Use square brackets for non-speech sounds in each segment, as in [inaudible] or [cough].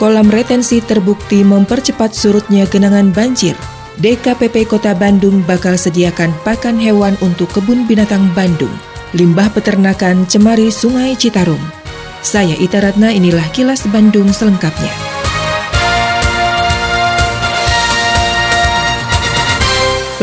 Kolam retensi terbukti mempercepat surutnya genangan banjir. DKPP Kota Bandung bakal sediakan pakan hewan untuk kebun binatang Bandung. Limbah peternakan cemari Sungai Citarum. Saya Ita Ratna, inilah kilas Bandung selengkapnya.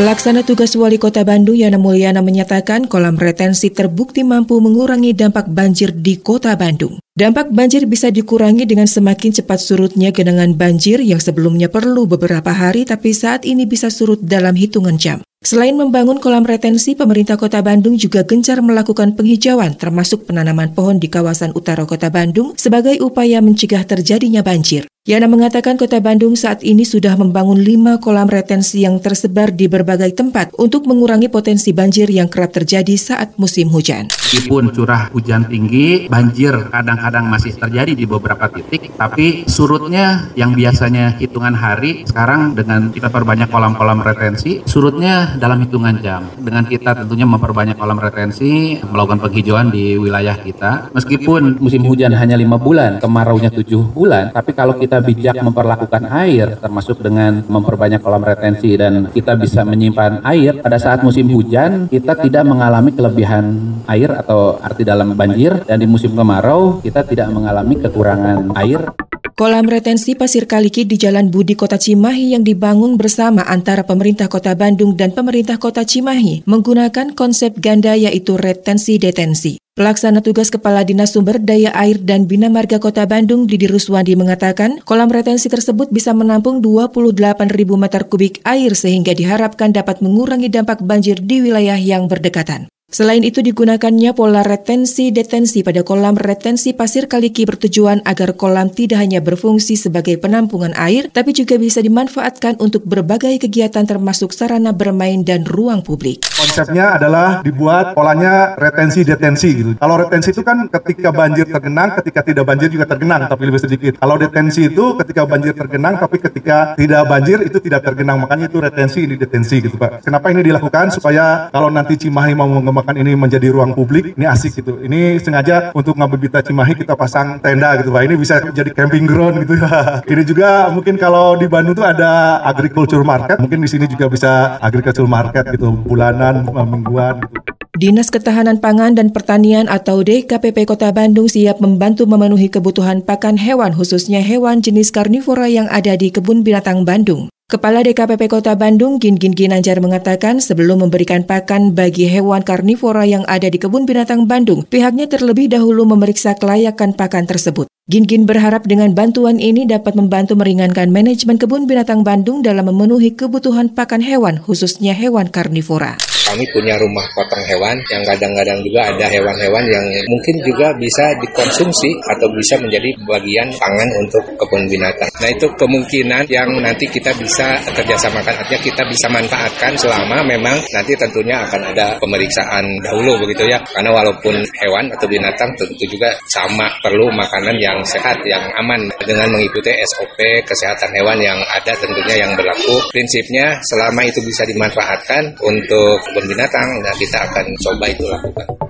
Pelaksana tugas Wali Kota Bandung Yana Mulyana menyatakan kolam retensi terbukti mampu mengurangi dampak banjir di Kota Bandung. Dampak banjir bisa dikurangi dengan semakin cepat surutnya genangan banjir yang sebelumnya perlu beberapa hari tapi saat ini bisa surut dalam hitungan jam. Selain membangun kolam retensi, pemerintah Kota Bandung juga gencar melakukan penghijauan termasuk penanaman pohon di kawasan utara Kota Bandung sebagai upaya mencegah terjadinya banjir. Yana mengatakan kota Bandung saat ini sudah membangun lima kolam retensi yang tersebar di berbagai tempat untuk mengurangi potensi banjir yang kerap terjadi saat musim hujan. Meskipun curah hujan tinggi, banjir kadang-kadang masih terjadi di beberapa titik, tapi surutnya yang biasanya hitungan hari, sekarang dengan kita perbanyak kolam-kolam retensi, surutnya dalam hitungan jam. Dengan kita tentunya memperbanyak kolam retensi, melakukan penghijauan di wilayah kita, meskipun musim hujan hanya lima bulan, kemaraunya tujuh bulan, tapi kalau kita bijak memperlakukan air termasuk dengan memperbanyak kolam retensi dan kita bisa menyimpan air pada saat musim hujan kita tidak mengalami kelebihan air atau arti dalam banjir dan di musim kemarau kita tidak mengalami kekurangan air. Kolam retensi Pasir Kaliki di Jalan Budi Kota Cimahi yang dibangun bersama antara pemerintah Kota Bandung dan pemerintah Kota Cimahi menggunakan konsep ganda yaitu retensi-detensi. Pelaksana tugas Kepala Dinas Sumber Daya Air dan Bina Marga Kota Bandung Didi Ruswandi mengatakan kolam retensi tersebut bisa menampung 28 ribu meter kubik air sehingga diharapkan dapat mengurangi dampak banjir di wilayah yang berdekatan. Selain itu digunakannya pola retensi-detensi pada kolam retensi pasir Kaliki bertujuan agar kolam tidak hanya berfungsi sebagai penampungan air, tapi juga bisa dimanfaatkan untuk berbagai kegiatan termasuk sarana bermain dan ruang publik. Konsepnya adalah dibuat polanya retensi-detensi gitu. Kalau retensi itu kan ketika banjir tergenang, ketika tidak banjir juga tergenang, tapi lebih sedikit. Kalau detensi itu ketika banjir tergenang, tapi ketika tidak banjir itu tidak tergenang. Makanya itu retensi, ini detensi gitu Pak. Kenapa ini dilakukan? Supaya kalau nanti Cimahi mau mengembangkan mengembangkan ini menjadi ruang publik, ini asik gitu. Ini sengaja untuk Ngabebita Cimahi kita pasang tenda gitu Pak. Ini bisa jadi camping ground gitu. [laughs] ini juga mungkin kalau di Bandung tuh ada agriculture market, mungkin di sini juga bisa agriculture market gitu, bulanan, mingguan gitu. Dinas Ketahanan Pangan dan Pertanian atau DKPP Kota Bandung siap membantu memenuhi kebutuhan pakan hewan khususnya hewan jenis karnivora yang ada di kebun binatang Bandung. Kepala DKPP Kota Bandung, Gin Gin Ginanjar mengatakan sebelum memberikan pakan bagi hewan karnivora yang ada di kebun binatang Bandung, pihaknya terlebih dahulu memeriksa kelayakan pakan tersebut. Gin Gin berharap dengan bantuan ini dapat membantu meringankan manajemen kebun binatang Bandung dalam memenuhi kebutuhan pakan hewan, khususnya hewan karnivora kami punya rumah potong hewan yang kadang-kadang juga ada hewan-hewan yang mungkin juga bisa dikonsumsi atau bisa menjadi bagian pangan untuk kebun binatang. Nah itu kemungkinan yang nanti kita bisa kerjasamakan, artinya kita bisa manfaatkan selama memang nanti tentunya akan ada pemeriksaan dahulu begitu ya. Karena walaupun hewan atau binatang tentu juga sama perlu makanan yang sehat, yang aman dengan mengikuti SOP kesehatan hewan yang ada tentunya yang berlaku. Prinsipnya selama itu bisa dimanfaatkan untuk kebun binatang dan kita akan coba itu lakukan.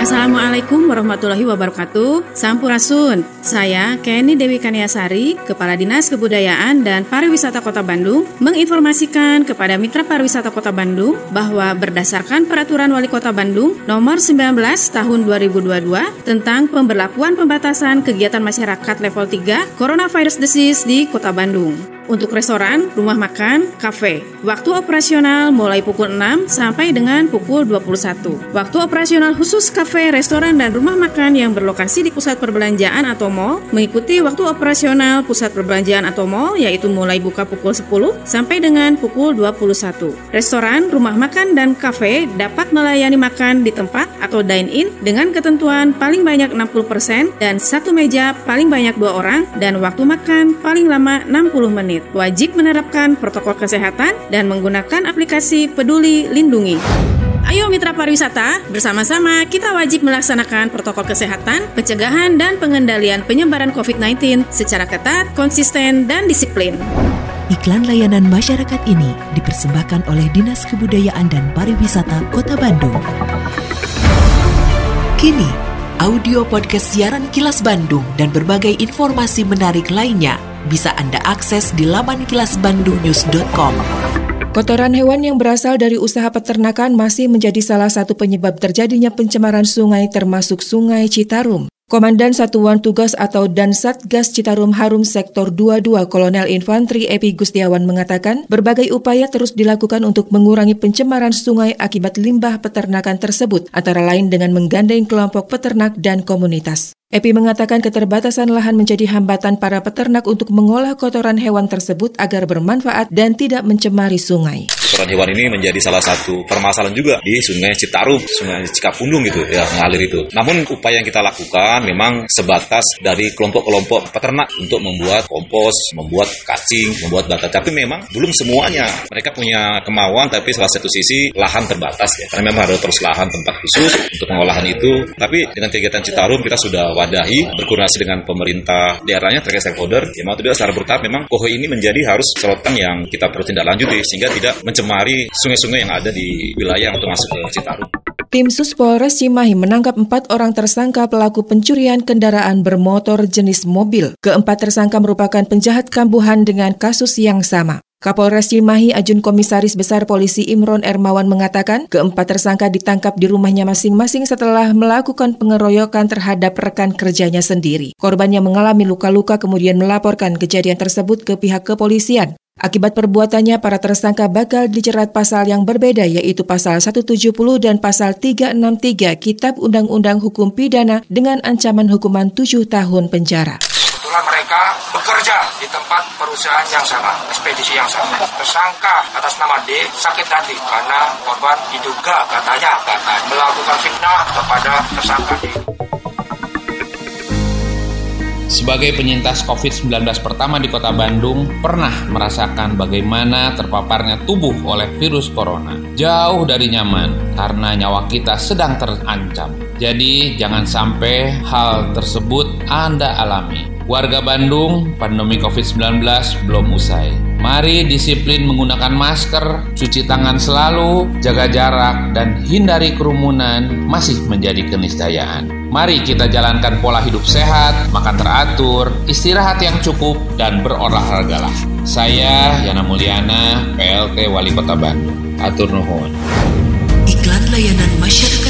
Assalamualaikum warahmatullahi wabarakatuh. Sampurasun. Saya Kenny Dewi Kaniasari Kepala Dinas Kebudayaan dan Pariwisata Kota Bandung Menginformasikan kepada Mitra Pariwisata Kota Bandung Bahwa berdasarkan Peraturan Wali Kota Bandung Nomor 19 Tahun 2022 Tentang pemberlakuan pembatasan kegiatan masyarakat level 3 Coronavirus Disease di Kota Bandung untuk restoran, rumah makan, kafe. Waktu operasional mulai pukul 6 sampai dengan pukul 21. Waktu operasional khusus kafe, restoran, dan rumah makan yang berlokasi di pusat perbelanjaan atau mall mengikuti waktu operasional pusat perbelanjaan atau mall yaitu mulai buka pukul 10 sampai dengan pukul 21. Restoran, rumah makan, dan kafe dapat melayani makan di tempat atau dine-in dengan ketentuan paling banyak 60% dan satu meja paling banyak dua orang dan waktu makan paling lama 60 menit. COVID. Wajib menerapkan protokol kesehatan dan menggunakan aplikasi Peduli Lindungi. Ayo mitra pariwisata, bersama-sama kita wajib melaksanakan protokol kesehatan, pencegahan dan pengendalian penyebaran COVID-19 secara ketat, konsisten, dan disiplin. Iklan layanan masyarakat ini dipersembahkan oleh Dinas Kebudayaan dan Pariwisata Kota Bandung. Kini, audio podcast siaran Kilas Bandung dan berbagai informasi menarik lainnya bisa Anda akses di laman kilasbandungnews.com. Kotoran hewan yang berasal dari usaha peternakan masih menjadi salah satu penyebab terjadinya pencemaran sungai termasuk Sungai Citarum. Komandan Satuan Tugas atau Dansatgas Citarum Harum Sektor 22 Kolonel Infantri Epi Gustiawan mengatakan berbagai upaya terus dilakukan untuk mengurangi pencemaran sungai akibat limbah peternakan tersebut, antara lain dengan menggandeng kelompok peternak dan komunitas. Epi mengatakan keterbatasan lahan menjadi hambatan para peternak untuk mengolah kotoran hewan tersebut agar bermanfaat dan tidak mencemari sungai. Kotoran hewan ini menjadi salah satu permasalahan juga di Sungai Citarum, Sungai Cikapundung gitu ya, mengalir itu. Namun upaya yang kita lakukan memang sebatas dari kelompok-kelompok peternak untuk membuat kompos, membuat kacing, membuat bata. Tapi memang belum semuanya. Mereka punya kemauan tapi salah satu sisi lahan terbatas ya. Karena memang ada terus lahan tempat khusus untuk pengolahan itu. Tapi dengan kegiatan Citarum kita sudah wadahi berkoordinasi dengan pemerintah daerahnya terkait stakeholder ya mau tidak secara bertahap memang koho ini menjadi harus sorotan yang kita perlu tindak lanjuti sehingga tidak mencemari sungai-sungai yang ada di wilayah untuk masuk ke Citarum. Tim Sus Polres Cimahi menangkap empat orang tersangka pelaku pencurian kendaraan bermotor jenis mobil. Keempat tersangka merupakan penjahat kambuhan dengan kasus yang sama. Kapolres Cimahi Ajun Komisaris Besar Polisi Imron Ermawan mengatakan keempat tersangka ditangkap di rumahnya masing-masing setelah melakukan pengeroyokan terhadap rekan kerjanya sendiri. Korban yang mengalami luka-luka kemudian melaporkan kejadian tersebut ke pihak kepolisian. Akibat perbuatannya, para tersangka bakal dijerat pasal yang berbeda yaitu pasal 170 dan pasal 363 Kitab Undang-Undang Hukum Pidana dengan ancaman hukuman 7 tahun penjara kebetulan mereka bekerja di tempat perusahaan yang sama, ekspedisi yang sama. Tersangka atas nama D sakit hati karena korban diduga katanya katanya melakukan fitnah kepada tersangka D. Sebagai penyintas COVID-19 pertama di kota Bandung, pernah merasakan bagaimana terpaparnya tubuh oleh virus corona. Jauh dari nyaman, karena nyawa kita sedang terancam. Jadi, jangan sampai hal tersebut Anda alami. Warga Bandung, pandemi COVID-19 belum usai. Mari disiplin menggunakan masker, cuci tangan selalu, jaga jarak, dan hindari kerumunan masih menjadi keniscayaan. Mari kita jalankan pola hidup sehat, makan teratur, istirahat yang cukup, dan berolahragalah. Saya Yana Mulyana, PLT Wali Kota Bandung. Atur nuhun. Iklan layanan masyarakat